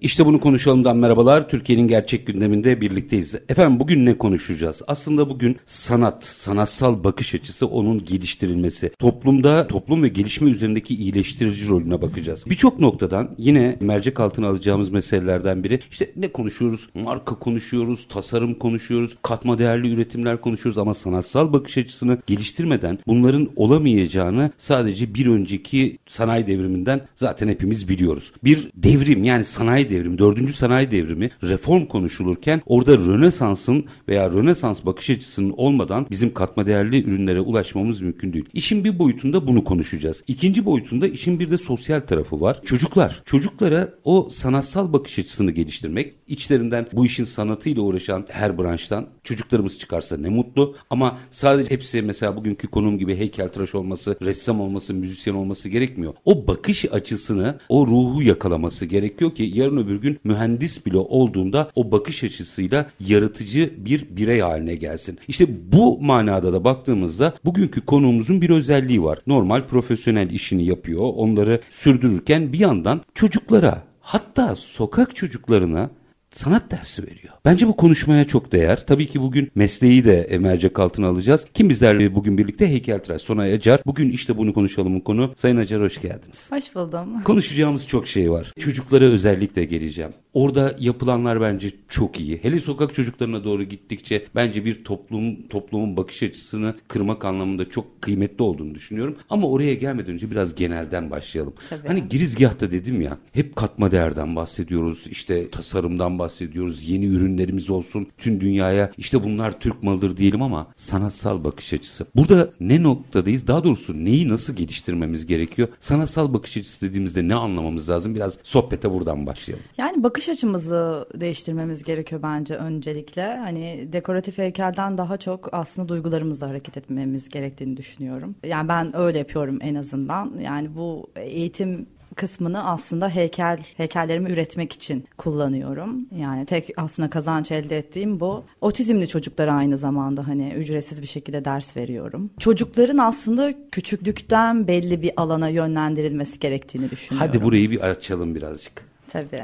İşte bunu konuşalımdan merhabalar. Türkiye'nin gerçek gündeminde birlikteyiz. Efendim bugün ne konuşacağız? Aslında bugün sanat, sanatsal bakış açısı, onun geliştirilmesi, toplumda toplum ve gelişme üzerindeki iyileştirici rolüne bakacağız. Birçok noktadan yine mercek altına alacağımız meselelerden biri işte ne konuşuyoruz? Marka konuşuyoruz, tasarım konuşuyoruz, katma değerli üretimler konuşuyoruz ama sanatsal bakış açısını geliştirmeden bunların olamayacağını sadece bir önceki sanayi devriminden zaten hepimiz biliyoruz. Bir devrim yani sanayi devrimi, dördüncü sanayi devrimi reform konuşulurken orada Rönesans'ın veya Rönesans bakış açısının olmadan bizim katma değerli ürünlere ulaşmamız mümkün değil. İşin bir boyutunda bunu konuşacağız. İkinci boyutunda işin bir de sosyal tarafı var. Çocuklar. Çocuklara o sanatsal bakış açısını geliştirmek, içlerinden bu işin sanatıyla uğraşan her branştan çocuklarımız çıkarsa ne mutlu. Ama sadece hepsi mesela bugünkü konum gibi heykeltıraş olması, ressam olması, müzisyen olması gerekmiyor. O bakış açısını, o ruhu yakalaması gerekiyor ki yarın öbür gün mühendis bile olduğunda o bakış açısıyla yaratıcı bir birey haline gelsin. İşte bu manada da baktığımızda bugünkü konuğumuzun bir özelliği var. Normal profesyonel işini yapıyor. Onları sürdürürken bir yandan çocuklara hatta sokak çocuklarına sanat dersi veriyor. Bence bu konuşmaya çok değer. Tabii ki bugün mesleği de mercek altına alacağız. Kim bizlerle bugün birlikte heykeltıraş Sonay Acar. Bugün işte bunu konuşalımın konu. Sayın Acar hoş geldiniz. Hoş buldum. Konuşacağımız çok şey var. Çocuklara özellikle geleceğim. Orada yapılanlar bence çok iyi. Hele sokak çocuklarına doğru gittikçe bence bir toplum toplumun bakış açısını kırmak anlamında çok kıymetli olduğunu düşünüyorum. Ama oraya gelmeden önce biraz genelden başlayalım. Tabii. Hani girizgahta dedim ya hep katma değerden bahsediyoruz. İşte tasarımdan bahsediyoruz. Yeni ürünlerimiz olsun. Tüm dünyaya işte bunlar Türk malıdır diyelim ama sanatsal bakış açısı. Burada ne noktadayız? Daha doğrusu neyi nasıl geliştirmemiz gerekiyor? Sanatsal bakış açısı dediğimizde ne anlamamız lazım? Biraz sohbete buradan başlayalım. Yani bakış açımızı değiştirmemiz gerekiyor bence öncelikle. Hani dekoratif heykelden daha çok aslında duygularımızla hareket etmemiz gerektiğini düşünüyorum. Yani ben öyle yapıyorum en azından. Yani bu eğitim kısmını aslında heykel heykellerimi üretmek için kullanıyorum. Yani tek aslında kazanç elde ettiğim bu. Otizmli çocuklara aynı zamanda hani ücretsiz bir şekilde ders veriyorum. Çocukların aslında küçüklükten belli bir alana yönlendirilmesi gerektiğini düşünüyorum. Hadi burayı bir açalım birazcık. Tabii.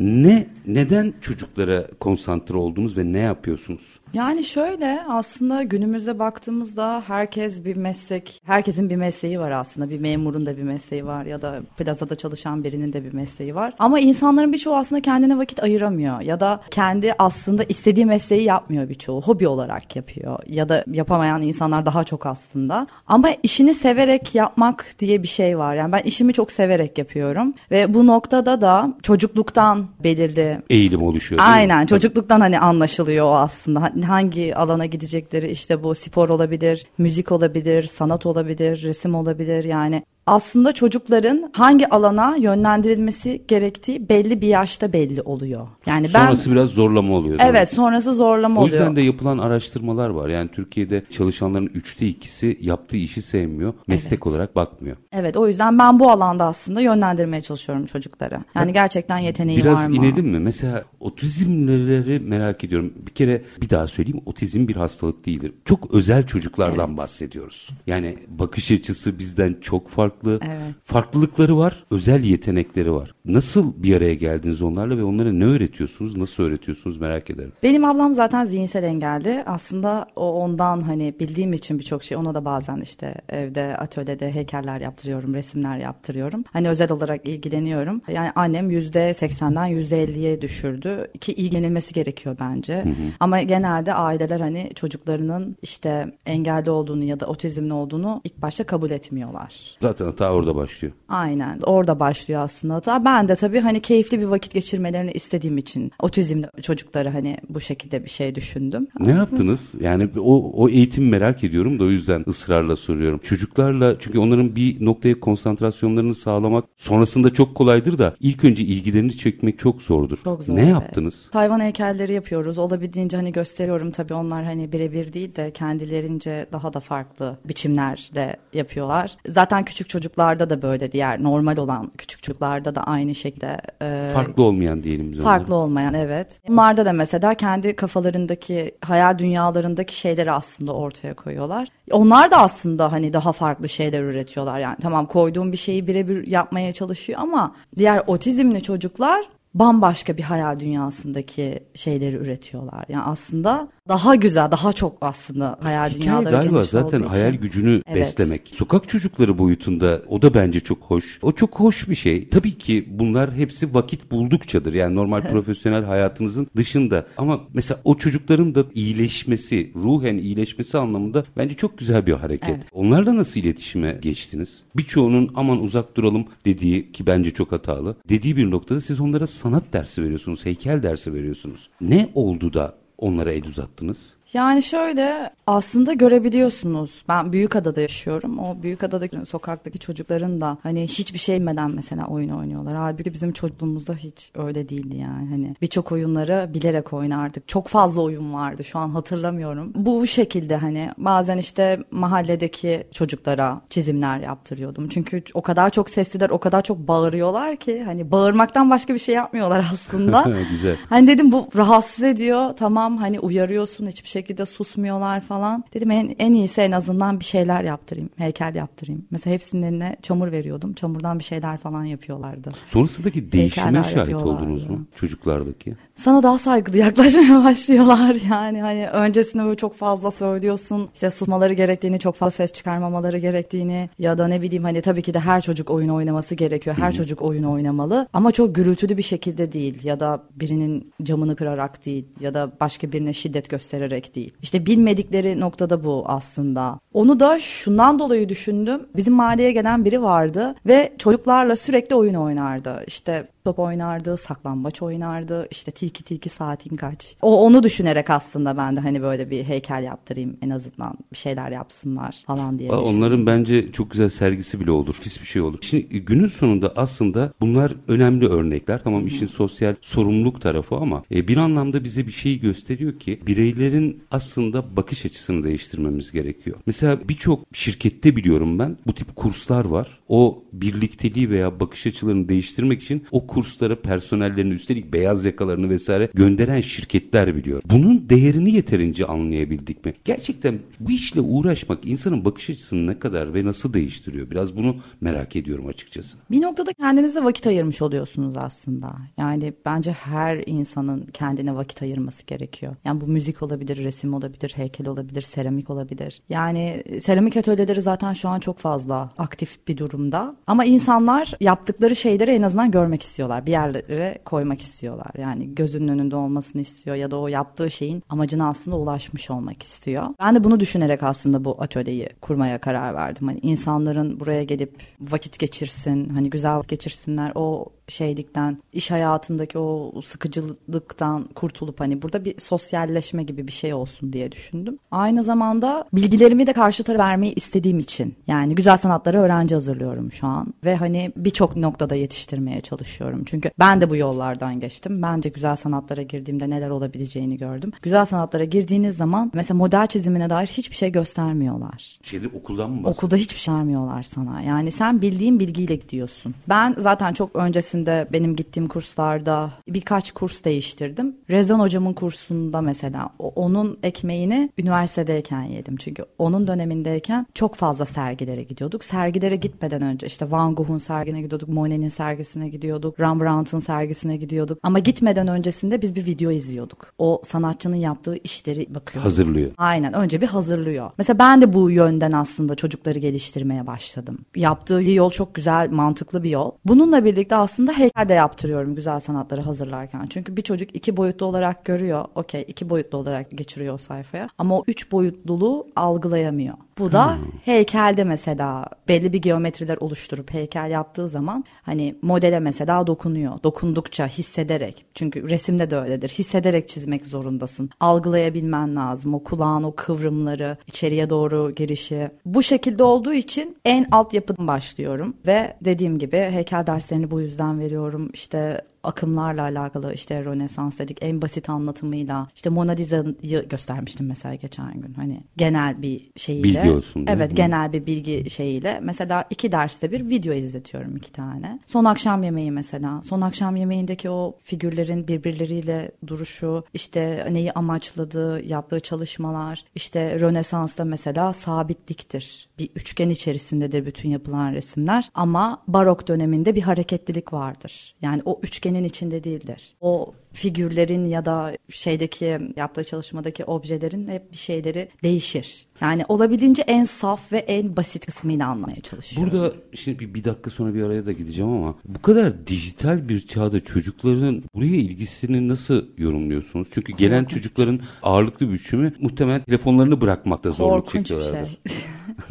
ne neden çocuklara konsantre oldunuz ve ne yapıyorsunuz? Yani şöyle aslında günümüzde baktığımızda herkes bir meslek, herkesin bir mesleği var aslında. Bir memurun da bir mesleği var ya da plazada çalışan birinin de bir mesleği var. Ama insanların birçoğu aslında kendine vakit ayıramıyor ya da kendi aslında istediği mesleği yapmıyor birçoğu. Hobi olarak yapıyor ya da yapamayan insanlar daha çok aslında. Ama işini severek yapmak diye bir şey var. Yani ben işimi çok severek yapıyorum ve bu noktada da çocukluktan belirli Eğilim oluşuyor. Aynen çocukluktan hani anlaşılıyor o aslında. Hangi alana gidecekleri işte bu spor olabilir, müzik olabilir, sanat olabilir, resim olabilir yani. Aslında çocukların hangi alana yönlendirilmesi gerektiği belli bir yaşta belli oluyor. Yani ben Sonrası biraz zorlama oluyor. Evet sonrası zorlama O oluyor. yüzden de yapılan araştırmalar var. Yani Türkiye'de çalışanların üçte ikisi yaptığı işi sevmiyor. Meslek olarak bakmıyor. Evet o yüzden ben bu alanda aslında yönlendirmeye çalışıyorum çocukları. Yani gerçekten yeteneği var Biraz mı? inelim mi? Mesela otizmleri merak ediyorum. Bir kere bir daha söyleyeyim. Otizm bir hastalık değildir. Çok özel çocuklardan bahsediyoruz. Yani bakış açısı bizden çok farklı. Evet. Farklılıkları var. Özel yetenekleri var. Nasıl bir araya geldiniz onlarla ve onlara ne öğretiyorsunuz? Nasıl öğretiyorsunuz merak ederim. Benim ablam zaten zihinsel engelli. Aslında o ondan hani bildiğim için birçok şey ona da bazen işte evde atölyede heykeller yaptırıyorum, resimler yaptırıyorum. Hani özel olarak ilgileniyorum. Yani annem yüzde seksenden yüzde elliye düşürdü ki ilgilenilmesi gerekiyor bence. Ama genelde aileler hani çocuklarının işte engelli olduğunu ya da otizmli olduğunu ilk başta kabul etmiyorlar. Zaten Aslında hata orada başlıyor. Aynen orada başlıyor aslında hata. Ben de tabii hani keyifli bir vakit geçirmelerini istediğim için otizmli çocukları hani bu şekilde bir şey düşündüm. Ne yaptınız? Yani o, o eğitim merak ediyorum da o yüzden ısrarla soruyorum. Çocuklarla çünkü onların bir noktaya konsantrasyonlarını sağlamak sonrasında çok kolaydır da ilk önce ilgilerini çekmek çok zordur. Çok zor, ne evet. yaptınız? Hayvan heykelleri yapıyoruz. Olabildiğince hani gösteriyorum tabii onlar hani birebir değil de kendilerince daha da farklı biçimlerle yapıyorlar. Zaten küçük çocuklarda da böyle diğer normal olan küçük çocuklarda da aynı şekilde e, Farklı olmayan diyelim biz Farklı onlara. olmayan evet. Bunlarda da mesela kendi kafalarındaki hayal dünyalarındaki şeyleri aslında ortaya koyuyorlar. Onlar da aslında hani daha farklı şeyler üretiyorlar. Yani tamam koyduğum bir şeyi birebir yapmaya çalışıyor ama diğer otizmli çocuklar bambaşka bir hayal dünyasındaki şeyleri üretiyorlar. Yani aslında daha güzel, daha çok aslında hayal Hikaye dünyaları galiba zaten olduğu hayal için. gücünü Evet. beslemek. Sokak çocukları boyutunda o da bence çok hoş. O çok hoş bir şey. Tabii ki bunlar hepsi vakit buldukçadır. Yani normal profesyonel hayatınızın dışında. Ama mesela o çocukların da iyileşmesi, ruhen iyileşmesi anlamında bence çok güzel bir hareket. Evet. Onlarla nasıl iletişime geçtiniz? Birçoğunun aman uzak duralım dediği ki bence çok hatalı. Dediği bir noktada siz onlara sanat dersi veriyorsunuz, heykel dersi veriyorsunuz. Ne oldu da onlara el uzattınız? Yani şöyle aslında görebiliyorsunuz. Ben Büyükada'da yaşıyorum. O Büyükada'daki sokaktaki çocukların da hani hiçbir şey bilmeden mesela oyun oynuyorlar. Halbuki bizim çocukluğumuzda hiç öyle değildi yani. Hani birçok oyunları bilerek oynardık. Çok fazla oyun vardı. Şu an hatırlamıyorum. Bu şekilde hani bazen işte mahalledeki çocuklara çizimler yaptırıyordum. Çünkü o kadar çok sesliler, o kadar çok bağırıyorlar ki hani bağırmaktan başka bir şey yapmıyorlar aslında. Güzel. Hani dedim bu rahatsız ediyor. Tamam hani uyarıyorsun hiçbir şekilde susmuyorlar falan. Dedim en, en iyisi en azından bir şeyler yaptırayım. Heykel yaptırayım. Mesela hepsinin eline çamur veriyordum. Çamurdan bir şeyler falan yapıyorlardı. Sonrasındaki değişime Heykeller şahit oldunuz mu çocuklardaki? Sana daha saygılı yaklaşmaya başlıyorlar. Yani hani öncesinde böyle çok fazla söylüyorsun. İşte susmaları gerektiğini, çok fazla ses çıkarmamaları gerektiğini ya da ne bileyim hani tabii ki de her çocuk oyun oynaması gerekiyor. Her çocuk oyun oynamalı ama çok gürültülü bir şekilde değil ya da birinin camını kırarak değil ya da başka birine şiddet göstererek değil. İşte bilmedikleri noktada bu aslında. Onu da şundan dolayı düşündüm. Bizim mahalleye gelen biri vardı ve çocuklarla sürekli oyun oynardı. İşte top oynardı, saklambaç oynardı, işte tilki tilki saatin kaç. O onu düşünerek aslında ben de hani böyle bir heykel yaptırayım en azından bir şeyler yapsınlar falan diye Aa. Onların bence çok güzel sergisi bile olur. Pis bir şey olur. Şimdi günün sonunda aslında bunlar önemli örnekler. Tamam işin sosyal sorumluluk tarafı ama e, bir anlamda bize bir şey gösteriyor ki bireylerin aslında bakış açısını değiştirmemiz gerekiyor. Mesela birçok şirkette biliyorum ben bu tip kurslar var. O birlikteliği veya bakış açılarını değiştirmek için o kurslara personellerini üstelik beyaz yakalarını vesaire gönderen şirketler biliyor. Bunun değerini yeterince anlayabildik mi? Gerçekten bu işle uğraşmak insanın bakış açısını ne kadar ve nasıl değiştiriyor? Biraz bunu merak ediyorum açıkçası. Bir noktada kendinize vakit ayırmış oluyorsunuz aslında. Yani bence her insanın kendine vakit ayırması gerekiyor. Yani bu müzik olabilir, resim olabilir, heykel olabilir, seramik olabilir. Yani seramik atölyeleri zaten şu an çok fazla aktif bir durumda. Ama insanlar yaptıkları şeyleri en azından görmek istiyorlar. Bir yerlere koymak istiyorlar. Yani gözünün önünde olmasını istiyor ya da o yaptığı şeyin amacına aslında ulaşmış olmak istiyor. Ben de bunu düşünerek aslında bu atölyeyi kurmaya karar verdim. Hani insanların buraya gelip vakit geçirsin, hani güzel vakit geçirsinler. O şeylikten, iş hayatındaki o sıkıcılıktan kurtulup hani burada bir sosyalleşme gibi bir şey olsun diye düşündüm. Aynı zamanda bilgilerimi de karşı tarafa vermeyi istediğim için yani güzel sanatlara öğrenci hazırlıyorum şu an ve hani birçok noktada yetiştirmeye çalışıyorum. Çünkü ben de bu yollardan geçtim. Ben de güzel sanatlara girdiğimde neler olabileceğini gördüm. Güzel sanatlara girdiğiniz zaman mesela model çizimine dair hiçbir şey göstermiyorlar. Şeyde okuldan mı bahsediyorsun? Okulda hiçbir şey vermiyorlar sana. Yani sen bildiğin bilgiyle gidiyorsun. Ben zaten çok öncesinde benim gittiğim kurslarda birkaç kurs değiştirdim. Rezan hocamın kursunda mesela onun ekmeğini üniversitedeyken yedim. Çünkü onun dönemindeyken çok fazla sergilere gidiyorduk. Sergilere gitmeden önce işte Van Gogh'un sergisine gidiyorduk, Monet'in sergisine gidiyorduk. Rembrandt'ın sergisine gidiyorduk. Ama gitmeden öncesinde biz bir video izliyorduk. O sanatçının yaptığı işleri bakıyorduk. Hazırlıyor. Aynen önce bir hazırlıyor. Mesela ben de bu yönden aslında çocukları geliştirmeye başladım. Yaptığı yol çok güzel, mantıklı bir yol. Bununla birlikte aslında heykel de yaptırıyorum güzel sanatları hazırlarken. Çünkü bir çocuk iki boyutlu olarak görüyor. Okey iki boyutlu olarak geçiriyor o sayfaya. Ama o üç boyutluluğu algılayamıyor. Bu da hmm. heykelde mesela belli bir geometriler oluşturup heykel yaptığı zaman hani modele mesela dokunuyor. Dokundukça hissederek. Çünkü resimde de öyledir. Hissederek çizmek zorundasın. Algılayabilmen lazım. O kulağın o kıvrımları, içeriye doğru girişi. Bu şekilde olduğu için en alt yapıdan başlıyorum ve dediğim gibi heykel derslerini bu yüzden veriyorum. İşte akımlarla alakalı işte Rönesans dedik en basit anlatımıyla işte Mona Lisa'yı göstermiştim mesela geçen gün hani genel bir şeyiyle. Bilgi olsun. Evet mi? genel bir bilgi şeyiyle mesela iki derste bir video izletiyorum iki tane. Son akşam yemeği mesela son akşam yemeğindeki o figürlerin birbirleriyle duruşu işte neyi amaçladığı yaptığı çalışmalar işte Rönesans'ta mesela sabitliktir bir üçgen içerisindedir bütün yapılan resimler ama barok döneminde bir hareketlilik vardır. Yani o üçgenin içinde değildir. O figürlerin ya da şeydeki yaptığı çalışmadaki objelerin hep bir şeyleri değişir. Yani olabildiğince en saf ve en basit kısmını anlamaya çalışıyorum. Burada şimdi bir, bir dakika sonra bir araya da gideceğim ama bu kadar dijital bir çağda çocukların buraya ilgisini nasıl yorumluyorsunuz? Çünkü Korkunç. gelen çocukların ağırlıklı biçimi muhtemelen telefonlarını bırakmakta zorluk Korkunç çekiyorlardır. Bir şey.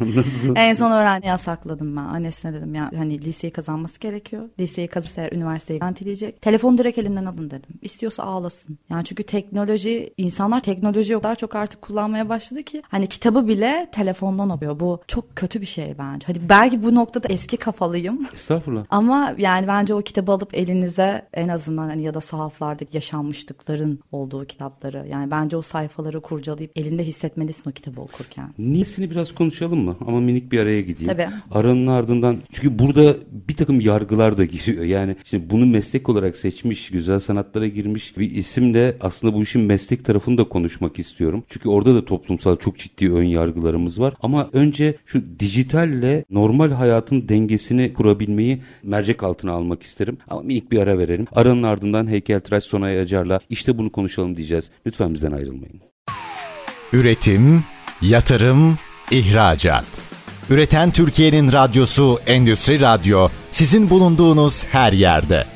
Nasıl? En son öğrenci yasakladım ben. Annesine dedim ya hani liseyi kazanması gerekiyor. Liseyi kazanırsa üniversiteyi garantileyecek. Telefonu direkt elinden alın dedim. İstiyorsa ağlasın. Yani çünkü teknoloji, insanlar teknolojiyi o kadar çok artık kullanmaya başladı ki hani kitabı bile telefondan okuyor. Bu çok kötü bir şey bence. Hadi belki bu noktada eski kafalıyım. Estağfurullah. Ama yani bence o kitabı alıp elinize en azından hani ya da sahaflardaki yaşanmışlıkların olduğu kitapları yani bence o sayfaları kurcalayıp elinde hissetmelisin o kitabı okurken. Niyesini biraz konuşalım mı? Ama minik bir araya gideyim. Tabii. Aranın ardından çünkü burada bir takım yargılar da giriyor. Yani şimdi bunu meslek olarak seçmiş, güzel sanatlara girmiş bir isimle aslında bu işin meslek tarafını da konuşmak istiyorum. Çünkü orada da toplumsal çok ciddi ön yargılarımız var. Ama önce şu dijitalle normal hayatın dengesini kurabilmeyi mercek altına almak isterim. Ama minik bir ara verelim. Aranın ardından heykeltıraş Sonay Acar'la işte bunu konuşalım diyeceğiz. Lütfen bizden ayrılmayın. Üretim, yatırım, İhracat. Üreten Türkiye'nin radyosu Endüstri Radyo sizin bulunduğunuz her yerde.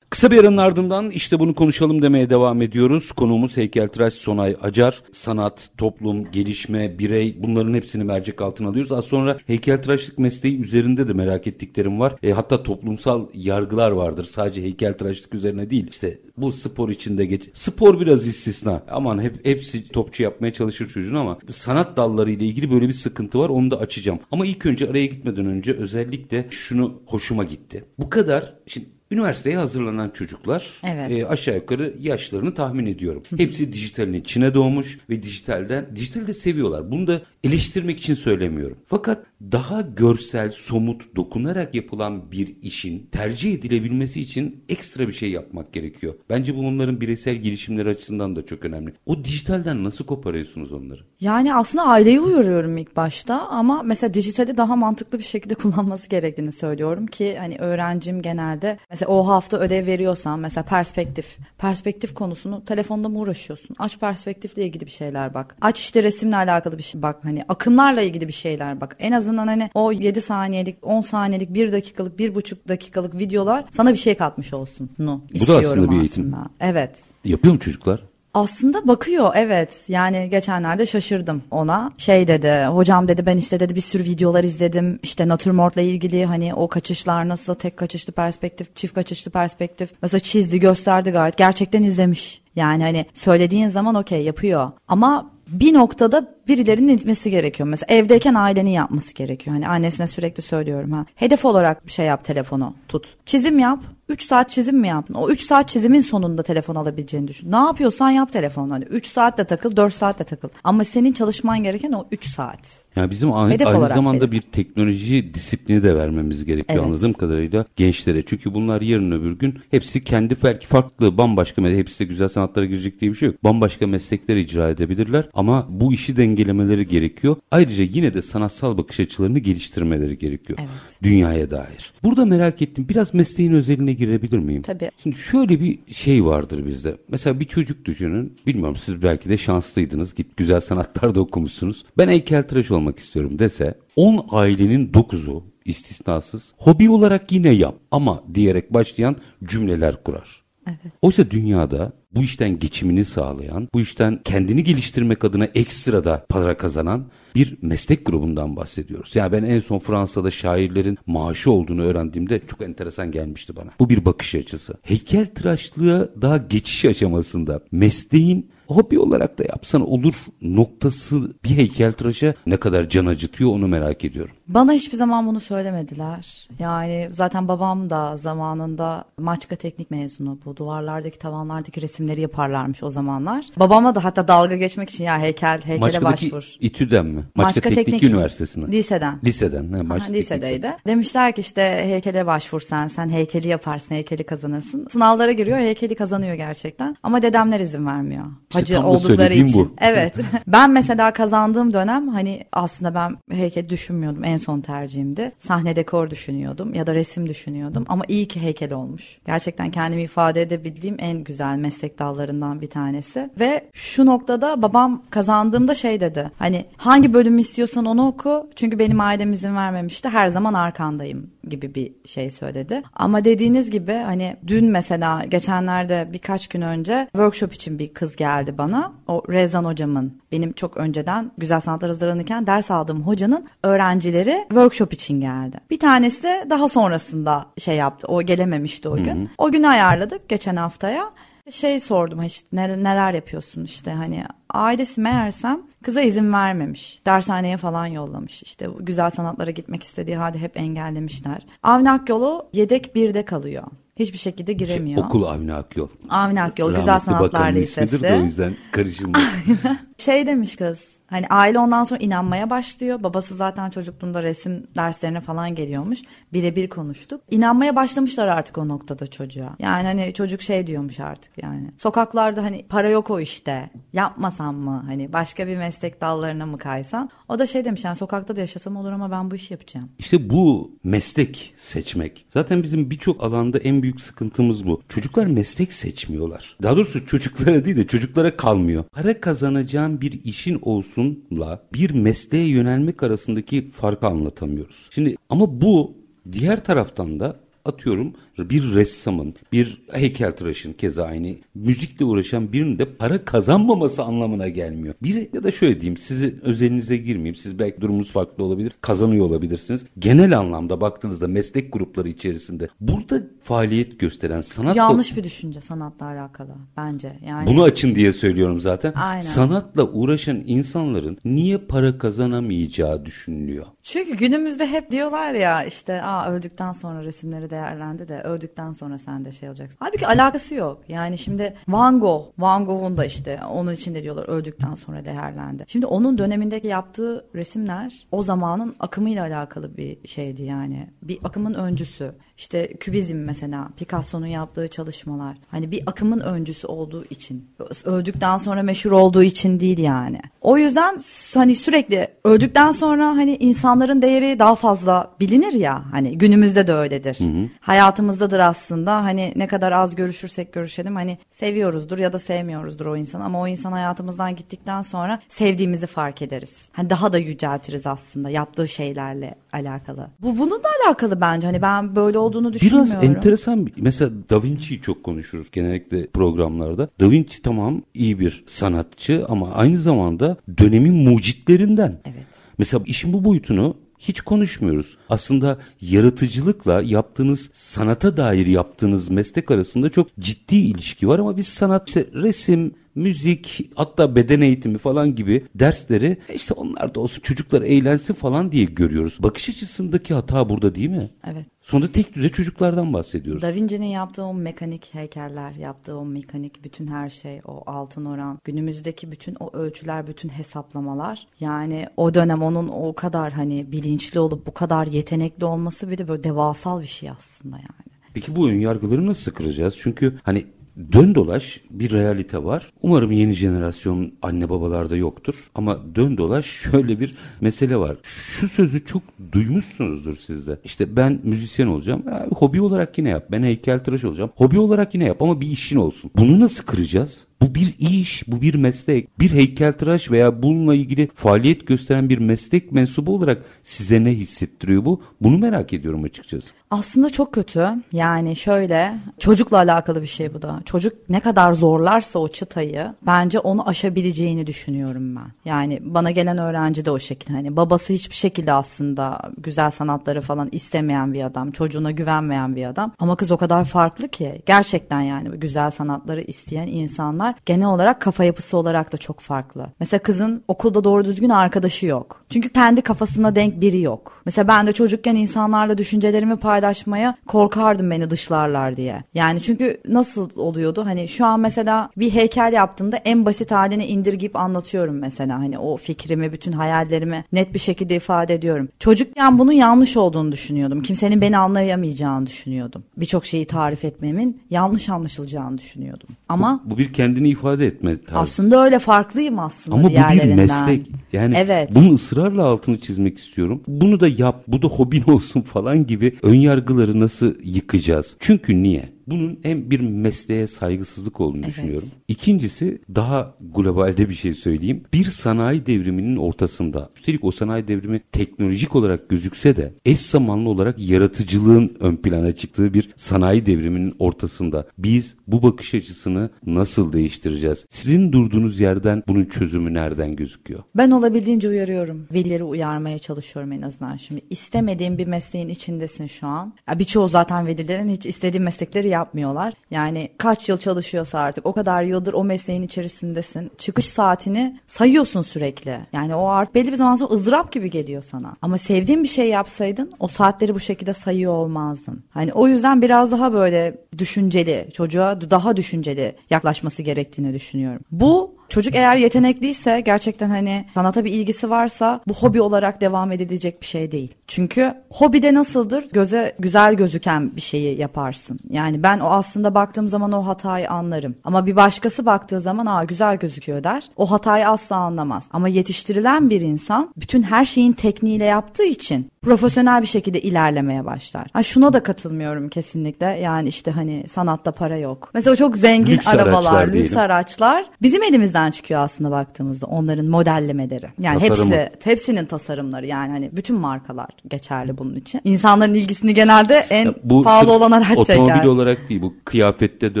Kısa bir aranın ardından işte bunu konuşalım demeye devam ediyoruz. Konuğumuz heykeltıraş Sonay Acar. Sanat, toplum, gelişme, birey bunların hepsini mercek altına alıyoruz. Az sonra heykeltıraşlık mesleği üzerinde de merak ettiklerim var. E, hatta toplumsal yargılar vardır. Sadece heykeltıraşlık üzerine değil. İşte bu spor içinde geç. Spor biraz istisna. Aman hep hepsi topçu yapmaya çalışır çocuğun ama sanat dalları ile ilgili böyle bir sıkıntı var. Onu da açacağım. Ama ilk önce araya gitmeden önce özellikle şunu hoşuma gitti. Bu kadar şimdi Üniversiteye hazırlanan çocuklar evet. e, aşağı yukarı yaşlarını tahmin ediyorum. Hepsi dijitalin içine doğmuş ve dijitalden dijitalde seviyorlar. Bunu da eleştirmek için söylemiyorum. Fakat daha görsel, somut, dokunarak yapılan bir işin tercih edilebilmesi için ekstra bir şey yapmak gerekiyor. Bence bu onların bireysel gelişimleri açısından da çok önemli. O dijitalden nasıl koparıyorsunuz onları? Yani aslında aileyi uyarıyorum ilk başta ama mesela dijitali daha mantıklı bir şekilde kullanması gerektiğini söylüyorum ki hani öğrencim genelde mesela o hafta ödev veriyorsan mesela perspektif, perspektif konusunu telefonda mı uğraşıyorsun? Aç perspektifle ilgili bir şeyler bak. Aç işte resimle alakalı bir şey bak hani akımlarla ilgili bir şeyler bak. En azından hani o 7 saniyelik, 10 saniyelik, 1 dakikalık, 1,5 dakikalık videolar sana bir şey katmış olsun. No, Bu da aslında bir eğitim. Aslında. Evet. Yapıyor mu çocuklar? Aslında bakıyor evet yani geçenlerde şaşırdım ona şey dedi hocam dedi ben işte dedi bir sürü videolar izledim işte natürmortla ilgili hani o kaçışlar nasıl tek kaçışlı perspektif çift kaçışlı perspektif mesela çizdi gösterdi gayet gerçekten izlemiş yani hani söylediğin zaman okey yapıyor ama bir noktada birilerinin itmesi gerekiyor. Mesela evdeyken ailenin yapması gerekiyor. Hani annesine sürekli söylüyorum ha. Hedef olarak bir şey yap telefonu tut. Çizim yap. 3 saat çizim mi yaptın? O 3 saat çizimin sonunda telefon alabileceğini düşün. Ne yapıyorsan yap telefon. Hani 3 saat de takıl, 4 saat de takıl. Ama senin çalışman gereken o 3 saat. Yani bizim aynı, Hedef aynı zamanda benim. bir teknoloji disiplini de vermemiz gerekiyor Evet. anladığım kadarıyla gençlere. Çünkü bunlar yarın öbür gün hepsi kendi belki farklı bambaşka hepsi de güzel sanatlara girecek diye bir şey yok. Bambaşka meslekler icra edebilirler ama bu işi dengelemeleri gerekiyor. Ayrıca yine de sanatsal bakış açılarını geliştirmeleri gerekiyor. Evet. Dünyaya dair. Burada merak ettim biraz mesleğin özeline girebilir miyim? Tabii. Şimdi şöyle bir şey vardır bizde. Mesela bir çocuk düşünün. Bilmiyorum siz belki de şanslıydınız. Git güzel sanatlarda okumuşsunuz. Ben heykeltıraş olmak istiyorum dese 10 ailenin 9'u istisnasız hobi olarak yine yap ama diyerek başlayan cümleler kurar. Evet. Oysa dünyada bu işten geçimini sağlayan, bu işten kendini geliştirmek adına ekstrada para kazanan bir meslek grubundan bahsediyoruz. Yani ben en son Fransa'da şairlerin maaşı olduğunu öğrendiğimde çok enteresan gelmişti bana. Bu bir bakış açısı. Heykeltıraşlığa daha geçiş aşamasında mesleğin hobi olarak da yapsan olur noktası bir heykeltıraşa ne kadar can acıtıyor onu merak ediyorum. Bana hiçbir zaman bunu söylemediler. Yani zaten babam da zamanında Maçka teknik mezunu. Bu duvarlardaki tavanlardaki resimleri yaparlarmış o zamanlar. Babama da hatta dalga geçmek için ya heykel heykele Maçka'daki başvur. İTÜ'den mi? Maçka, Teknik, Üniversitesi'nden. Liseden. Liseden. He, Aha, Maçka Teknik lisedeydi. Demişler ki işte heykele başvur sen, sen heykeli yaparsın, heykeli kazanırsın. Sınavlara giriyor, heykeli kazanıyor gerçekten. Ama dedemler izin vermiyor. İşte Hacı oldukları için. bu. Evet. ben mesela kazandığım dönem hani aslında ben heykel düşünmüyordum. En son tercihimdi. Sahne dekor düşünüyordum ya da resim düşünüyordum. Ama iyi ki heykel olmuş. Gerçekten kendimi ifade edebildiğim en güzel meslek dallarından bir tanesi. Ve şu noktada babam kazandığımda şey dedi. Hani hangi bölümü istiyorsan onu oku. Çünkü benim ailem izin vermemişti. Her zaman arkandayım gibi bir şey söyledi. Ama dediğiniz gibi hani dün mesela geçenlerde birkaç gün önce workshop için bir kız geldi bana. O Rezan hocamın benim çok önceden güzel sanatlar hazırlanırken ders aldığım hocanın öğrencileri workshop için geldi. Bir tanesi de daha sonrasında şey yaptı. O gelememişti o gün. O günü ayarladık geçen haftaya. Şey sordum işte neler, neler yapıyorsun işte hani ailesi meğersem kıza izin vermemiş. Dershaneye falan yollamış. İşte güzel sanatlara gitmek istediği halde hep engellemişler. Avni Akyolu yedek birde kalıyor. Hiçbir şekilde giremiyor. Okul Avni Akyol. Avni Akyol Güzel Rahmetli Sanatlar Bakan'ın ismidir de o Lisesi. yüzden karışılmaz. Şey demiş kız. Hani aile ondan sonra inanmaya başlıyor. Babası zaten çocukluğunda resim derslerine falan geliyormuş. Birebir konuştuk. İnanmaya başlamışlar artık o noktada çocuğa. Yani hani çocuk şey diyormuş artık yani. Sokaklarda hani para yok o işte. Yapmasam mı? Hani başka bir meslek dallarına mı kaysan? O da şey demiş yani sokakta da yaşasam olur ama ben bu işi yapacağım. İşte bu meslek seçmek. Zaten bizim birçok alanda en büyük sıkıntımız bu. Çocuklar meslek seçmiyorlar. Daha doğrusu çocuklara değil de çocuklara kalmıyor. Para kazanacağın bir işin olsunla bir mesleğe yönelmek arasındaki farkı anlatamıyoruz. Şimdi ama bu diğer taraftan da atıyorum bir ressamın, bir heykeltıraşın keza aynı müzikle uğraşan birinin de para kazanmaması anlamına gelmiyor. Bir ya da şöyle diyeyim sizin özelinize girmeyeyim. Siz belki durumunuz farklı olabilir, kazanıyor olabilirsiniz. Genel anlamda baktığınızda meslek grupları içerisinde burada faaliyet gösteren sanatla Yanlış bir düşünce sanatla alakalı bence. Yani bunu açın diye söylüyorum zaten. Aynen. Sanatla uğraşan insanların niye para kazanamayacağı düşünülüyor. Çünkü günümüzde hep diyorlar ya işte Aa, öldükten sonra resimleri değerlendi de öldükten sonra sen de şey olacaksın. Halbuki alakası yok. Yani şimdi Van Gogh, Van Gogh'un da işte onun için de diyorlar öldükten sonra değerlendi. Şimdi onun dönemindeki yaptığı resimler o zamanın akımıyla alakalı bir şeydi yani. Bir akımın öncüsü. İşte kübizm mesela Picasso'nun yaptığı çalışmalar. Hani bir akımın öncüsü olduğu için. Öldükten sonra meşhur olduğu için değil yani. O yüzden hani sürekli öldükten sonra hani insanların değeri daha fazla bilinir ya. Hani günümüzde de öyledir. Hayatımızdadır aslında. Hani ne kadar az görüşürsek görüşelim hani seviyoruzdur ya da sevmiyoruzdur o insan ama o insan hayatımızdan gittikten sonra sevdiğimizi fark ederiz. Hani daha da yüceltiriz aslında yaptığı şeylerle alakalı. Bu bununla alakalı bence. Hani ben böyle olduğunu düşünmüyorum. Biraz enteresan bir, mesela Da Vinci'yi çok konuşuruz genellikle programlarda. Da Vinci tamam iyi bir sanatçı ama aynı zamanda dönemin mucitlerinden. Evet. Mesela işin bu boyutunu hiç konuşmuyoruz. Aslında yaratıcılıkla yaptığınız sanata dair yaptığınız meslek arasında çok ciddi ilişki var ama biz sanat işte resim müzik hatta beden eğitimi falan gibi dersleri işte onlar da olsun çocuklar eğlensin falan diye görüyoruz. Bakış açısındaki hata burada değil mi? Evet. Sonunda tek düze çocuklardan bahsediyoruz. Da Vinci'nin yaptığı o mekanik heykeller, yaptığı o mekanik bütün her şey, o altın oran, günümüzdeki bütün o ölçüler, bütün hesaplamalar. Yani o dönem onun o kadar hani bilinçli olup bu kadar yetenekli olması bile böyle devasal bir şey aslında yani. Peki bu ön yargıları nasıl kıracağız? Çünkü hani dön dolaş bir realite var. Umarım yeni jenerasyon anne babalarda yoktur. Ama dön dolaş şöyle bir mesele var. Şu sözü çok duymuşsunuzdur sizde. İşte ben müzisyen olacağım. Ya, hobi olarak yine yap. Ben heykeltıraş olacağım. Hobi olarak yine yap ama bir işin olsun. Bunu nasıl kıracağız? Bu bir iş, bu bir meslek. Bir heykeltıraş veya bununla ilgili faaliyet gösteren bir meslek mensubu olarak size ne hissettiriyor bu? Bunu merak ediyorum açıkçası. Aslında çok kötü. Yani şöyle çocukla alakalı bir şey bu da. Çocuk ne kadar zorlarsa o çıtayı bence onu aşabileceğini düşünüyorum ben. Yani bana gelen öğrenci de o şekilde. Hani babası hiçbir şekilde aslında güzel sanatları falan istemeyen bir adam. Çocuğuna güvenmeyen bir adam. Ama kız o kadar farklı ki. Gerçekten yani güzel sanatları isteyen insanlar genel olarak kafa yapısı olarak da çok farklı. Mesela kızın okulda doğru düzgün arkadaşı yok. Çünkü kendi kafasına denk biri yok. Mesela ben de çocukken insanlarla düşüncelerimi paylaşmaya korkardım beni dışlarlar diye. Yani çünkü nasıl oluyordu? Hani şu an mesela bir heykel yaptığımda en basit haline indirgeyip anlatıyorum mesela. Hani o fikrimi, bütün hayallerimi net bir şekilde ifade ediyorum. Çocukken bunun yanlış olduğunu düşünüyordum. Kimsenin beni anlayamayacağını düşünüyordum. Birçok şeyi tarif etmemin yanlış anlaşılacağını düşünüyordum. Ama bu, bu bir kendini ifade etme tarzı. Aslında öyle farklıyım aslında Ama bu bir meslek. Yani evet. bunun ısrarla altını çizmek istiyorum. Bunu da yap, bu da hobin olsun falan gibi ön yargıları nasıl yıkacağız? Çünkü niye? Bunun hem bir mesleğe saygısızlık olduğunu evet. düşünüyorum. İkincisi daha globalde bir şey söyleyeyim. Bir sanayi devriminin ortasında üstelik o sanayi devrimi teknolojik olarak gözükse de eş zamanlı olarak yaratıcılığın ön plana çıktığı bir sanayi devriminin ortasında biz bu bakış açısını nasıl değiştireceğiz? Sizin durduğunuz yerden bunun çözümü nereden gözüküyor? Ben olabildiğince uyarıyorum. Velileri uyarmaya çalışıyorum en azından şimdi. istemediğim bir mesleğin içindesin şu an. Birçoğu zaten velilerin hiç istediği meslekleri yapmıyorlar. Yani kaç yıl çalışıyorsa artık o kadar yıldır o mesleğin içerisindesin. Çıkış saatini sayıyorsun sürekli. Yani o art belli bir zaman sonra ızdırap gibi geliyor sana. Ama sevdiğin bir şey yapsaydın o saatleri bu şekilde sayıyor olmazdın. Hani o yüzden biraz daha böyle düşünceli, çocuğa daha düşünceli yaklaşması gerektiğini düşünüyorum. Bu Çocuk eğer yetenekliyse gerçekten hani sanata bir ilgisi varsa bu hobi olarak devam edilecek bir şey değil. Çünkü hobide nasıldır? Göze güzel gözüken bir şeyi yaparsın. Yani ben o aslında baktığım zaman o hatayı anlarım. Ama bir başkası baktığı zaman aa güzel gözüküyor der. O hatayı asla anlamaz. Ama yetiştirilen bir insan bütün her şeyin tekniğiyle yaptığı için profesyonel bir şekilde ilerlemeye başlar. Ha şuna da katılmıyorum kesinlikle. Yani işte hani sanatta para yok. Mesela çok zengin lüks arabalar, araçlar lüks diyelim. araçlar bizim elimizden çıkıyor aslında baktığımızda onların modellemeleri. Yani Tasarımı. hepsi hepsinin tasarımları yani hani bütün markalar geçerli bunun için. İnsanların ilgisini genelde en ya bu pahalı olan araç otomobil çeker. Otomobil olarak değil bu kıyafette de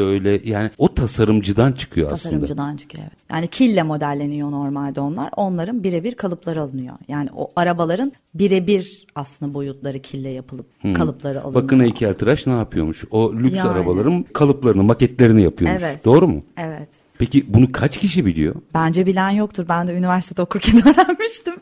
öyle. Yani o tasarımcıdan çıkıyor tasarımcıdan aslında. Tasarımcıdan çıkıyor evet. Yani kille modelleniyor normalde onlar. Onların birebir kalıpları alınıyor. Yani o arabaların birebir aslında boyutları kille yapılıp hmm. kalıpları alınıyor. Bakın heykeltıraş ne yapıyormuş? O lüks yani. arabaların kalıplarını, maketlerini yapıyormuş. Evet. Doğru mu? Evet. Peki bunu kaç kişi biliyor? Bence bilen yoktur. Ben de üniversitede okurken öğrenmiştim.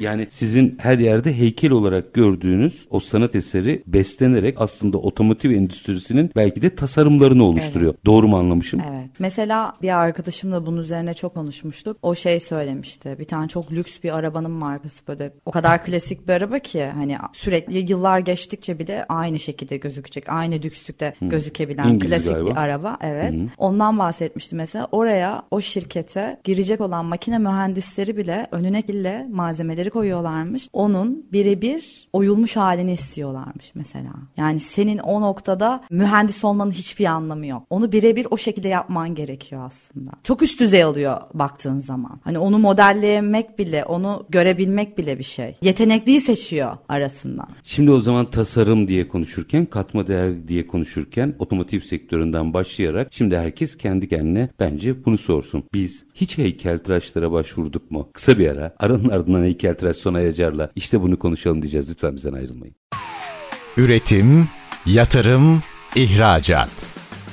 yani sizin her yerde heykel olarak gördüğünüz o sanat eseri beslenerek aslında otomotiv endüstrisinin belki de tasarımlarını oluşturuyor. Evet. Doğru mu anlamışım? Evet. Mesela bir arkadaşımla bunun üzerine çok konuşmuştuk. O şey söylemişti. Bir tane çok lüks bir arabanın markası böyle o kadar klasik bir araba ki hani sürekli yıllar geçtikçe bile aynı şekilde gözükecek. Aynı lükslükte hmm. gözükebilen İngiliz klasik galiba. bir araba. Evet. Hmm. Ondan bahsetmişti mesela oraya o şirkete girecek olan makine mühendisleri bile önüne kille malzemeleri koyuyorlarmış. Onun birebir oyulmuş halini istiyorlarmış mesela. Yani senin o noktada mühendis olmanın hiçbir anlamı yok. Onu birebir o şekilde yapman gerekiyor aslında. Çok üst düzey oluyor baktığın zaman. Hani onu modellemek bile, onu görebilmek bile bir şey. Yetenekliyi seçiyor arasından. Şimdi o zaman tasarım diye konuşurken, katma değer diye konuşurken otomotiv sektöründen başlayarak şimdi herkes kendi kendine ben bence bunu sorsun. Biz hiç heykeltıraşlara başvurduk mu? Kısa bir ara aranın ardından heykeltıraş Sona Yacar'la işte bunu konuşalım diyeceğiz. Lütfen bizden ayrılmayın. Üretim, yatırım, ihracat.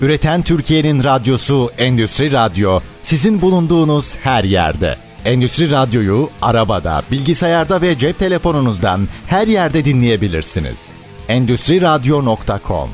Üreten Türkiye'nin radyosu Endüstri Radyo sizin bulunduğunuz her yerde. Endüstri Radyo'yu arabada, bilgisayarda ve cep telefonunuzdan her yerde dinleyebilirsiniz. Endüstri Radyo.com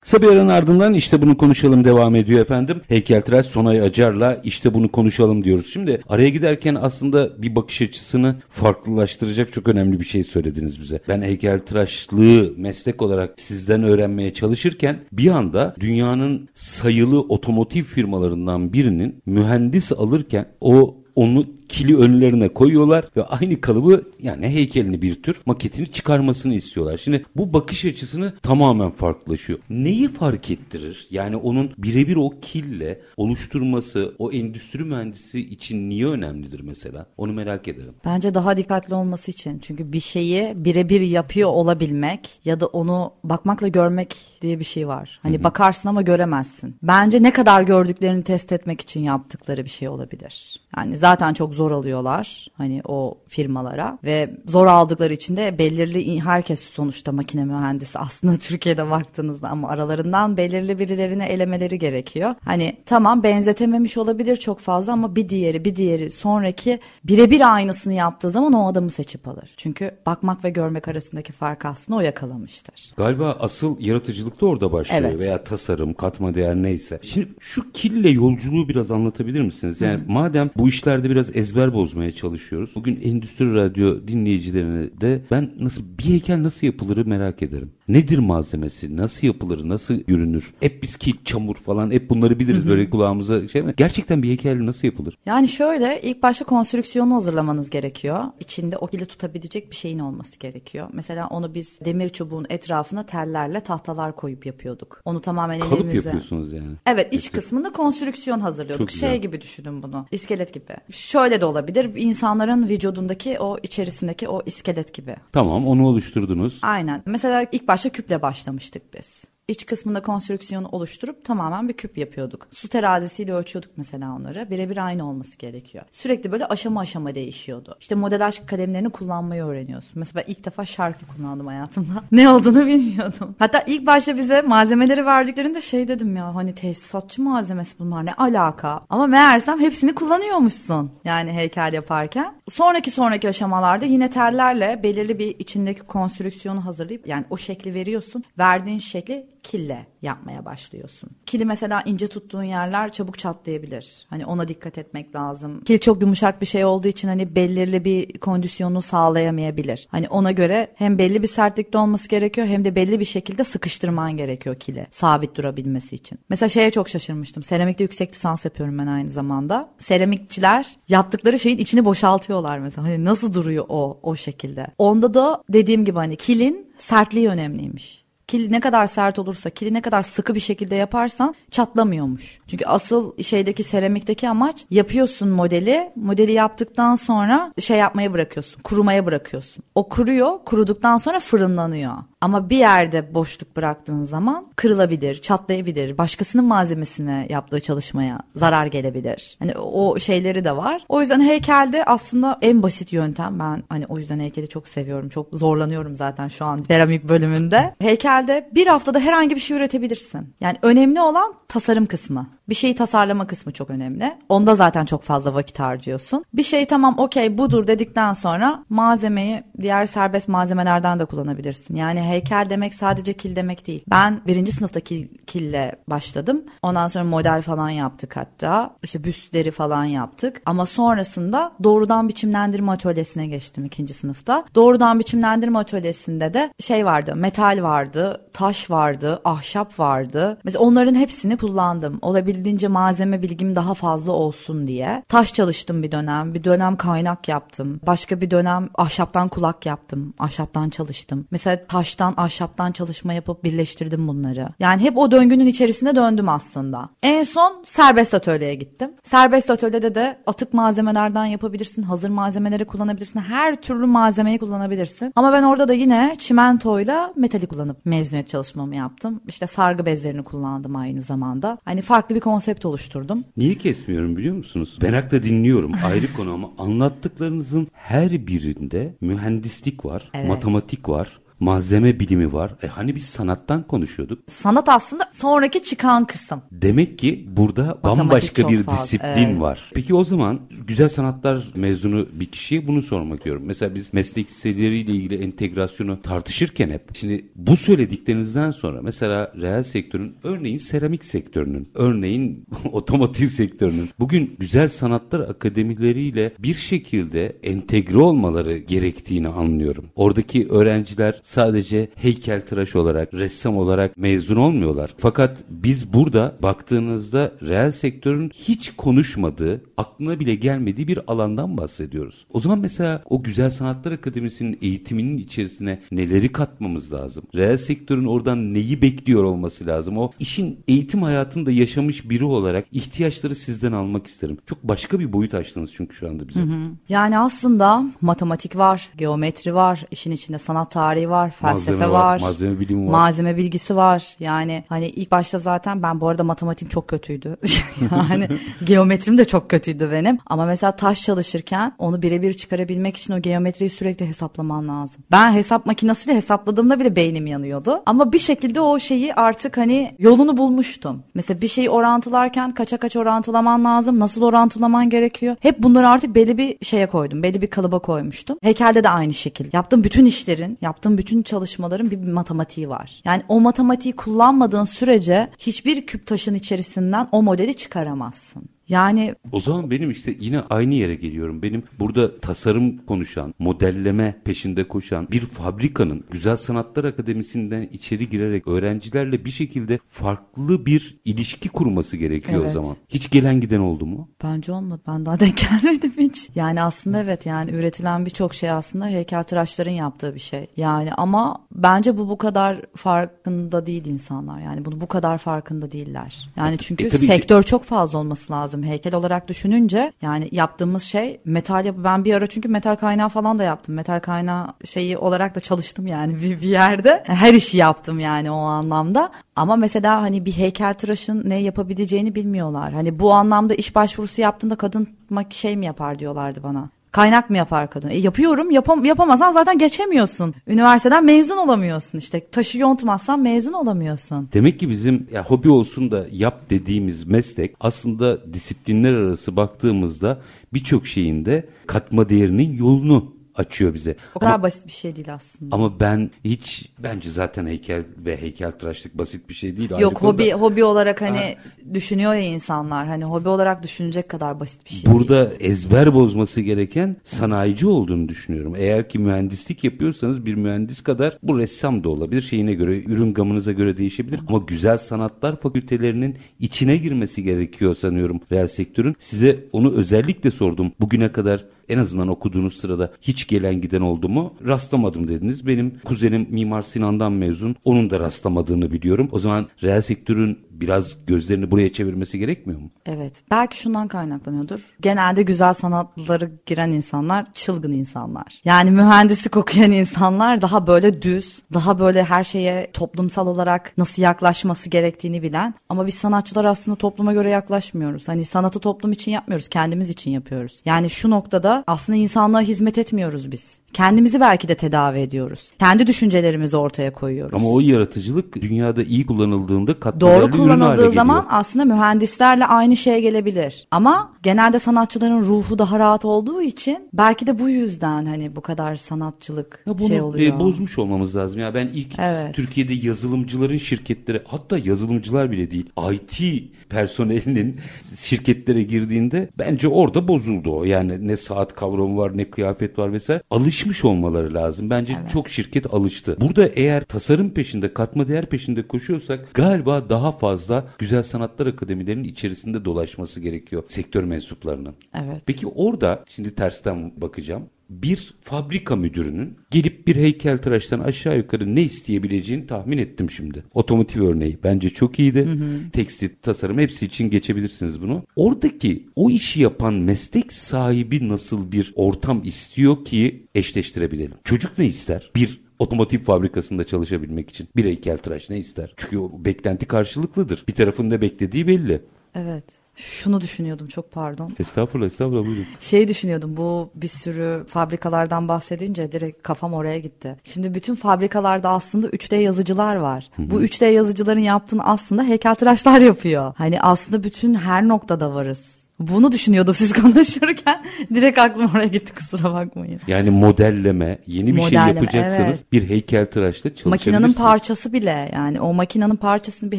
Kısa bir aranın ardından işte bunu konuşalım devam ediyor efendim. Heykeltıraş Sonay Acar'la işte bunu konuşalım diyoruz. Şimdi araya giderken aslında bir bakış açısını farklılaştıracak çok önemli bir şey söylediniz bize. Ben heykeltıraşlığı meslek olarak sizden öğrenmeye çalışırken bir anda dünyanın sayılı otomotiv firmalarından birinin mühendis alırken o onu kili önlerine koyuyorlar ve aynı kalıbı yani heykelini bir tür maketini çıkarmasını istiyorlar. Şimdi bu bakış açısını tamamen farklılaşıyor. Neyi fark ettirir? Yani onun birebir o kille oluşturması o endüstri mühendisi için niye önemlidir mesela? Onu merak ederim. Bence daha dikkatli olması için. Çünkü bir şeyi birebir yapıyor olabilmek ya da onu bakmakla görmek diye bir şey var. Hani Hı-hı. bakarsın ama göremezsin. Bence ne kadar gördüklerini test etmek için yaptıkları bir şey olabilir. Yani zaten çok zor alıyorlar hani o firmalara ve zor aldıkları için de belirli herkes sonuçta makine mühendisi aslında Türkiye'de baktığınızda ama aralarından belirli birilerini elemeleri gerekiyor. Hani tamam benzetememiş olabilir çok fazla ama bir diğeri bir diğeri sonraki birebir aynısını yaptığı zaman o adamı seçip alır. Çünkü bakmak ve görmek arasındaki fark aslında o yakalamıştır. Galiba asıl yaratıcılık da orada başlıyor evet. veya tasarım, katma değer neyse. Şimdi şu kille yolculuğu biraz anlatabilir misiniz? Yani Hı. madem bu işlerde biraz ezber bozmaya çalışıyoruz. Bugün Endüstri Radyo dinleyicilerine de ben nasıl bir heykel nasıl yapılırı merak ederim. Nedir malzemesi? Nasıl yapılır? Nasıl görünür? Hep biz kil, çamur falan hep bunları biliriz böyle kulağımıza şey mi? Gerçekten bir heykel nasıl yapılır? Yani şöyle ilk başta konstrüksiyonu hazırlamanız gerekiyor. İçinde o kili tutabilecek bir şeyin olması gerekiyor. Mesela onu biz demir çubuğun etrafına tellerle tahtalar koyup yapıyorduk. Onu tamamen Kalıp elimize... yapıyorsunuz yani. Evet iç kısmında konstrüksiyon hazırlıyorduk. Şey gibi düşünün bunu. İskelet gibi. Şöyle de olabilir. İnsanların vücudundaki o içerisindeki o iskelet gibi. Tamam onu oluşturdunuz. Aynen. Mesela ilk başta küple başlamıştık biz iç kısmında konstrüksiyonu oluşturup tamamen bir küp yapıyorduk. Su terazisiyle ölçüyorduk mesela onları. Birebir aynı olması gerekiyor. Sürekli böyle aşama aşama değişiyordu. İşte model aşk kalemlerini kullanmayı öğreniyorsun. Mesela ilk defa şarkı kullandım hayatımda. ne olduğunu bilmiyordum. Hatta ilk başta bize malzemeleri verdiklerinde şey dedim ya hani tesisatçı malzemesi bunlar ne alaka? Ama meğersem hepsini kullanıyormuşsun. Yani heykel yaparken. Sonraki sonraki aşamalarda yine tellerle belirli bir içindeki konstrüksiyonu hazırlayıp yani o şekli veriyorsun. Verdiğin şekli kille yapmaya başlıyorsun. Kili mesela ince tuttuğun yerler çabuk çatlayabilir. Hani ona dikkat etmek lazım. Kil çok yumuşak bir şey olduğu için hani belirli bir kondisyonu sağlayamayabilir. Hani ona göre hem belli bir sertlikte olması gerekiyor hem de belli bir şekilde sıkıştırman gerekiyor kili sabit durabilmesi için. Mesela şeye çok şaşırmıştım. Seramikte yüksek lisans yapıyorum ben aynı zamanda. Seramikçiler yaptıkları şeyin içini boşaltıyorlar mesela. Hani nasıl duruyor o o şekilde. Onda da dediğim gibi hani kilin sertliği önemliymiş. Kil ne kadar sert olursa, kili ne kadar sıkı bir şekilde yaparsan çatlamıyormuş. Çünkü asıl şeydeki seramikteki amaç yapıyorsun modeli. Modeli yaptıktan sonra şey yapmaya bırakıyorsun, kurumaya bırakıyorsun. O kuruyor, kuruduktan sonra fırınlanıyor. Ama bir yerde boşluk bıraktığın zaman kırılabilir, çatlayabilir. Başkasının malzemesine yaptığı çalışmaya zarar gelebilir. Hani o şeyleri de var. O yüzden heykelde aslında en basit yöntem. Ben hani o yüzden heykeli çok seviyorum. Çok zorlanıyorum zaten şu an seramik bölümünde. Heykelde bir haftada herhangi bir şey üretebilirsin. Yani önemli olan tasarım kısmı. Bir şeyi tasarlama kısmı çok önemli. Onda zaten çok fazla vakit harcıyorsun. Bir şey tamam okey budur dedikten sonra malzemeyi diğer serbest malzemelerden de kullanabilirsin. Yani heykel demek sadece kil demek değil. Ben birinci sınıfta kil, kille başladım. Ondan sonra model falan yaptık hatta. İşte büstleri falan yaptık. Ama sonrasında doğrudan biçimlendirme atölyesine geçtim ikinci sınıfta. Doğrudan biçimlendirme atölyesinde de şey vardı. Metal vardı, taş vardı, ahşap vardı. Mesela onların hepsini kullandım. Olabildiğince malzeme bilgim daha fazla olsun diye. Taş çalıştım bir dönem. Bir dönem kaynak yaptım. Başka bir dönem ahşaptan kulak yaptım. Ahşaptan çalıştım. Mesela taş taştan, ahşaptan çalışma yapıp birleştirdim bunları. Yani hep o döngünün içerisine döndüm aslında. En son serbest atölyeye gittim. Serbest atölyede de atık malzemelerden yapabilirsin, hazır malzemeleri kullanabilirsin, her türlü malzemeyi kullanabilirsin. Ama ben orada da yine çimentoyla metali kullanıp mezuniyet çalışmamı yaptım. İşte sargı bezlerini kullandım aynı zamanda. Hani farklı bir konsept oluşturdum. Niye kesmiyorum biliyor musunuz? Merakla dinliyorum ayrı konu ama anlattıklarınızın her birinde mühendislik var, evet. matematik var, malzeme bilimi var. E hani biz sanattan konuşuyorduk. Sanat aslında sonraki çıkan kısım. Demek ki burada bambaşka bir fazla, disiplin evet. var. Peki o zaman güzel sanatlar mezunu bir kişiye bunu sormak istiyorum. Mesela biz meslek liseleriyle ilgili entegrasyonu tartışırken hep şimdi bu söylediklerinizden sonra mesela reel sektörün örneğin seramik sektörünün örneğin otomotiv sektörünün bugün güzel sanatlar akademileriyle bir şekilde entegre olmaları gerektiğini anlıyorum. Oradaki öğrenciler sadece heykeltıraş olarak, ressam olarak mezun olmuyorlar. Fakat biz burada baktığınızda reel sektörün hiç konuşmadığı, aklına bile gelmediği bir alandan bahsediyoruz. O zaman mesela o Güzel Sanatlar Akademisi'nin eğitiminin içerisine neleri katmamız lazım? Reel sektörün oradan neyi bekliyor olması lazım? O işin eğitim hayatında yaşamış biri olarak ihtiyaçları sizden almak isterim. Çok başka bir boyut açtınız çünkü şu anda bize. Hı hı. Yani aslında matematik var, geometri var, işin içinde sanat tarihi var, felsefe malzeme var, var, malzeme bilimi var. Malzeme bilgisi var. Yani hani ilk başta zaten ben bu arada matematiğim çok kötüydü. yani geometrim de çok kötüydü benim. Ama mesela taş çalışırken onu birebir çıkarabilmek için o geometriyi sürekli hesaplaman lazım. Ben hesap makinesiyle hesapladığımda bile beynim yanıyordu. Ama bir şekilde o şeyi artık hani yolunu bulmuştum. Mesela bir şeyi orantılarken kaça kaç orantılaman lazım, nasıl orantılaman gerekiyor. Hep bunları artık belli bir şeye koydum. Belli bir kalıba koymuştum. Heykelde de aynı şekil. Yaptığım bütün işlerin, yaptığım bütün çalışmaların bir matematiği var. Yani o matematiği kullanmadığın sürece hiçbir küp taşın içerisinden o modeli çıkaramazsın. Yani o zaman benim işte yine aynı yere geliyorum. Benim burada tasarım konuşan, modelleme peşinde koşan bir fabrikanın Güzel Sanatlar Akademisi'nden içeri girerek öğrencilerle bir şekilde farklı bir ilişki kurması gerekiyor evet. o zaman. Hiç gelen giden oldu mu? Bence olmadı. Ben daha denk gelmedim hiç. Yani aslında evet yani üretilen birçok şey aslında heykeltıraşların yaptığı bir şey. Yani ama bence bu bu kadar farkında değil insanlar. Yani bunu bu kadar farkında değiller. Yani çünkü e, sektör çok fazla olması lazım lazım heykel olarak düşününce. Yani yaptığımız şey metal yapı. Ben bir ara çünkü metal kaynağı falan da yaptım. Metal kaynağı şeyi olarak da çalıştım yani bir, bir yerde. Her işi yaptım yani o anlamda. Ama mesela hani bir heykel tıraşın ne yapabileceğini bilmiyorlar. Hani bu anlamda iş başvurusu yaptığında kadın şey mi yapar diyorlardı bana. Kaynak mı yapar kadın? E yapıyorum. Yapam yapamazsan zaten geçemiyorsun. Üniversiteden mezun olamıyorsun işte. Taşı yontmazsan mezun olamıyorsun. Demek ki bizim ya hobi olsun da yap dediğimiz meslek aslında disiplinler arası baktığımızda birçok şeyinde katma değerinin yolunu açıyor bize. O kadar ama, basit bir şey değil aslında. Ama ben hiç bence zaten heykel ve heykel tıraşlık basit bir şey değil. Yok hobi konuda. hobi olarak hani ha. düşünüyor ya insanlar. Hani hobi olarak düşünecek kadar basit bir şey Burada değil. ezber bozması gereken sanayici olduğunu düşünüyorum. Eğer ki mühendislik yapıyorsanız bir mühendis kadar bu ressam da olabilir. Şeyine göre ürün gamınıza göre değişebilir. Ama güzel sanatlar fakültelerinin içine girmesi gerekiyor sanıyorum reel sektörün. Size onu özellikle sordum. Bugüne kadar en azından okuduğunuz sırada hiç gelen giden oldu mu? Rastlamadım dediniz. Benim kuzenim Mimar Sinan'dan mezun. Onun da rastlamadığını biliyorum. O zaman reel sektörün biraz gözlerini buraya çevirmesi gerekmiyor mu? Evet. Belki şundan kaynaklanıyordur. Genelde güzel sanatları giren insanlar çılgın insanlar. Yani mühendislik okuyan insanlar daha böyle düz, daha böyle her şeye toplumsal olarak nasıl yaklaşması gerektiğini bilen. Ama biz sanatçılar aslında topluma göre yaklaşmıyoruz. Hani sanatı toplum için yapmıyoruz, kendimiz için yapıyoruz. Yani şu noktada aslında insanlığa hizmet etmiyoruz biz. Kendimizi belki de tedavi ediyoruz. Kendi düşüncelerimizi ortaya koyuyoruz. Ama o yaratıcılık dünyada iyi kullanıldığında katma Doğru kullanıldığı zaman aslında mühendislerle aynı şeye gelebilir. Ama genelde sanatçıların ruhu daha rahat olduğu için belki de bu yüzden hani bu kadar sanatçılık ya bunu, şey oluyor. E, bozmuş olmamız lazım. Ya ben ilk evet. Türkiye'de yazılımcıların şirketleri hatta yazılımcılar bile değil IT personelinin şirketlere girdiğinde bence orada bozuldu o. Yani ne saat kavramı var ne kıyafet var vesaire. Alışmış olmaları lazım. Bence evet. çok şirket alıştı. Burada eğer tasarım peşinde katma değer peşinde koşuyorsak galiba daha fazla güzel sanatlar akademilerinin içerisinde dolaşması gerekiyor sektör mensuplarının. Evet. Peki orada şimdi tersten bakacağım bir fabrika müdürünün gelip bir heykeltıraştan aşağı yukarı ne isteyebileceğini tahmin ettim şimdi. Otomotiv örneği bence çok iyiydi. Hı hı. Tekstil, tasarım hepsi için geçebilirsiniz bunu. Oradaki o işi yapan meslek sahibi nasıl bir ortam istiyor ki eşleştirebilelim. Çocuk ne ister? Bir otomotiv fabrikasında çalışabilmek için bir heykeltıraş ne ister? Çünkü o beklenti karşılıklıdır. Bir tarafın ne beklediği belli. Evet. Şunu düşünüyordum çok pardon. Estağfurullah estağfurullah buyurun. Şey düşünüyordum bu bir sürü fabrikalardan bahsedince direkt kafam oraya gitti. Şimdi bütün fabrikalarda aslında 3D yazıcılar var. Bu 3D yazıcıların yaptığını aslında heykeltıraşlar yapıyor. Hani aslında bütün her noktada varız. Bunu düşünüyordum siz konuşurken. Direkt aklım oraya gitti kusura bakmayın. Yani modelleme, yeni bir şey Modelleme, yapacaksanız evet. bir heykeltıraşla çalışabilirsiniz. Makinenin parçası bile yani o makinenin parçasını bir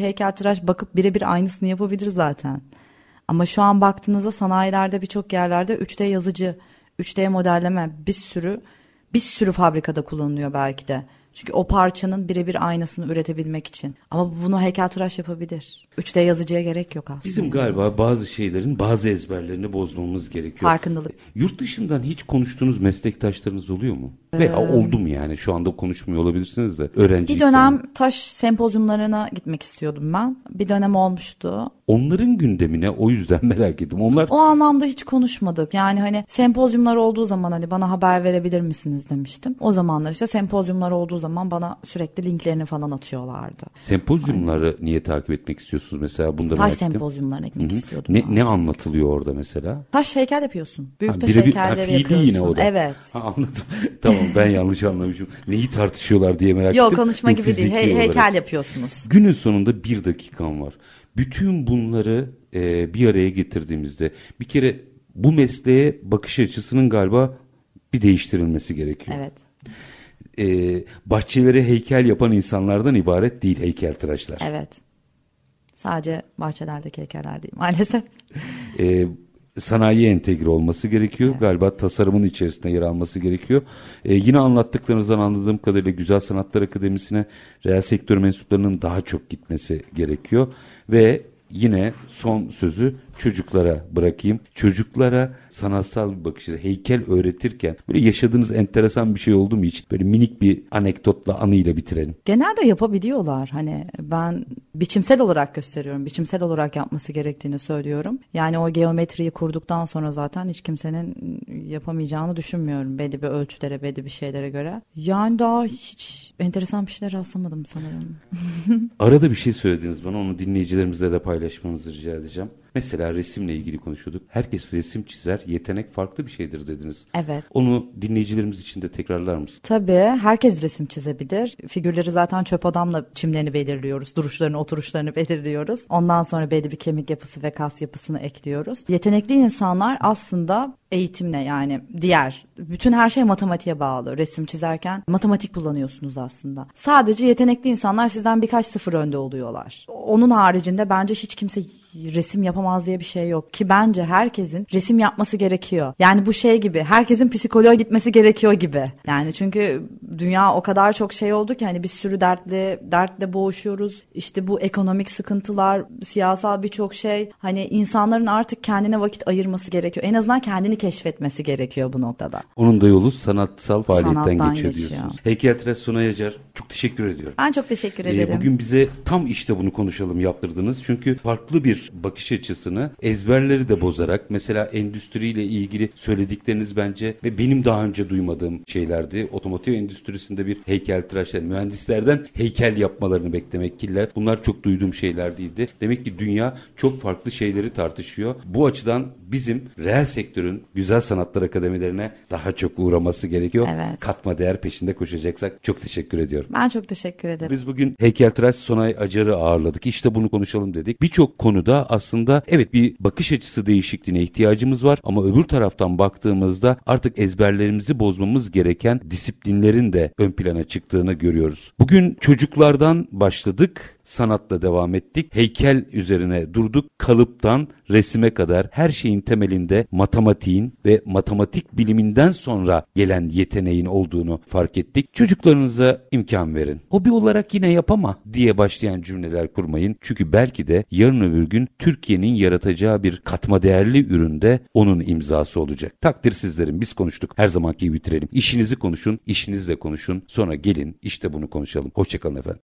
heykeltıraş bakıp birebir aynısını yapabilir zaten. Ama şu an baktığınızda sanayilerde birçok yerlerde 3D yazıcı, 3D modelleme bir sürü bir sürü fabrikada kullanılıyor belki de. Çünkü o parçanın birebir aynısını üretebilmek için. Ama bunu heykeltıraş yapabilir. 3D yazıcıya gerek yok aslında. Bizim galiba bazı şeylerin bazı ezberlerini bozmamız gerekiyor. Farkındalık. Yurt dışından hiç konuştuğunuz meslektaşlarınız oluyor mu? Veya oldu mu yani? Şu anda konuşmuyor olabilirsiniz de. Öğrenci Bir dönem taş sempozyumlarına gitmek istiyordum ben. Bir dönem olmuştu. Onların gündemine o yüzden merak ettim. Onlar O anlamda hiç konuşmadık. Yani hani sempozyumlar olduğu zaman hani bana haber verebilir misiniz demiştim. O zamanlar işte sempozyumlar olduğu zaman bana sürekli linklerini falan atıyorlardı. sempozyumları niye takip etmek istiyorsunuz mesela? Bunda Taş merak ettim. sempozyumlarına gitmek Hı hı. istiyordum. Ne, ne anlatılıyor orada mesela? Taş heykel yapıyorsun. Büyük Ha, taş ha, heykelleri yapıyorsun. yine o da. Evet. Ha, anladım. tamam ben yanlış anlamışım. Neyi tartışıyorlar diye merak Yok ettim. konuşma Yok, gibi değil. olarak. heykel yapıyorsunuz. Günün sonunda bir dakikam var. Bütün bunları e, bir araya getirdiğimizde bir kere bu mesleğe bakış açısının galiba bir değiştirilmesi gerekiyor. Evet. E, bahçelere heykel yapan insanlardan ibaret değil heykeltıraşlar. Evet. Sadece bahçelerdeki heykeller değil maalesef. e, sanayiye entegre olması gerekiyor. Galiba tasarımın içerisinde yer alması gerekiyor. E, yine anlattıklarınızdan anladığım kadarıyla Güzel Sanatlar Akademisi'ne reel sektör mensuplarının daha çok gitmesi gerekiyor. Ve yine son sözü çocuklara bırakayım. Çocuklara sanatsal bir bakış, heykel öğretirken böyle yaşadığınız enteresan bir şey oldu mu hiç? Böyle minik bir anekdotla anıyla bitirelim. Genelde yapabiliyorlar. Hani ben biçimsel olarak gösteriyorum. Biçimsel olarak yapması gerektiğini söylüyorum. Yani o geometriyi kurduktan sonra zaten hiç kimsenin yapamayacağını düşünmüyorum. Belli bir ölçülere, belli bir şeylere göre. Yani daha hiç enteresan bir şeyler rastlamadım sanırım. Arada bir şey söylediniz bana onu dinleyicilerimizle de paylaşmanızı rica edeceğim. Mesela resimle ilgili konuşuyorduk. Herkes resim çizer, yetenek farklı bir şeydir dediniz. Evet. Onu dinleyicilerimiz için de tekrarlar mısın? Tabii herkes resim çizebilir. Figürleri zaten çöp adamla çimlerini belirliyoruz. Duruşlarını, oturuşlarını belirliyoruz. Ondan sonra belli bir kemik yapısı ve kas yapısını ekliyoruz. Yetenekli insanlar aslında eğitimle yani diğer bütün her şey matematiğe bağlı. Resim çizerken matematik kullanıyorsunuz aslında. Sadece yetenekli insanlar sizden birkaç sıfır önde oluyorlar. Onun haricinde bence hiç kimse resim yapamaz diye bir şey yok ki bence herkesin resim yapması gerekiyor. Yani bu şey gibi herkesin psikoloğa gitmesi gerekiyor gibi. Yani çünkü dünya o kadar çok şey oldu ki hani bir sürü dertle dertle boğuşuyoruz. İşte bu ekonomik sıkıntılar, siyasal birçok şey hani insanların artık kendine vakit ayırması gerekiyor. En azından kendini keşfetmesi gerekiyor bu noktada. Onun da yolu sanatsal faaliyetten Sanattan geçiyor, geçiyor. diyorsunuz. Heykeltıraş Sunay Acar çok teşekkür ediyorum. Ben çok teşekkür Ee, ederim. bugün bize tam işte bunu konuşalım yaptırdınız. Çünkü farklı bir bakış açısını ezberleri de bozarak mesela endüstriyle ilgili söyledikleriniz bence ve benim daha önce duymadığım şeylerdi. Otomotiv endüstrisinde bir heykeltıraş, yani mühendislerden heykel yapmalarını beklemek killer. Bunlar çok duyduğum şeyler değildi. Demek ki dünya çok farklı şeyleri tartışıyor. Bu açıdan bizim reel sektörün güzel sanatlar akademilerine daha çok uğraması gerekiyor. Evet. Katma değer peşinde koşacaksak çok teşekkür ediyorum. Ben çok teşekkür ederim. Biz bugün heykeltıraş Sonay Acar'ı ağırladık. İşte bunu konuşalım dedik. Birçok konuda aslında evet bir bakış açısı değişikliğine ihtiyacımız var ama öbür taraftan baktığımızda artık ezberlerimizi bozmamız gereken disiplinlerin de ön plana çıktığını görüyoruz. Bugün çocuklardan başladık sanatla devam ettik. Heykel üzerine durduk. Kalıptan resime kadar her şeyin temelinde matematiğin ve matematik biliminden sonra gelen yeteneğin olduğunu fark ettik. Çocuklarınıza imkan verin. Hobi olarak yine yapama diye başlayan cümleler kurmayın. Çünkü belki de yarın öbür gün Türkiye'nin yaratacağı bir katma değerli üründe onun imzası olacak. Takdir sizlerin biz konuştuk. Her zamanki gibi bitirelim. İşinizi konuşun, işinizle konuşun. Sonra gelin işte bunu konuşalım. Hoşçakalın efendim.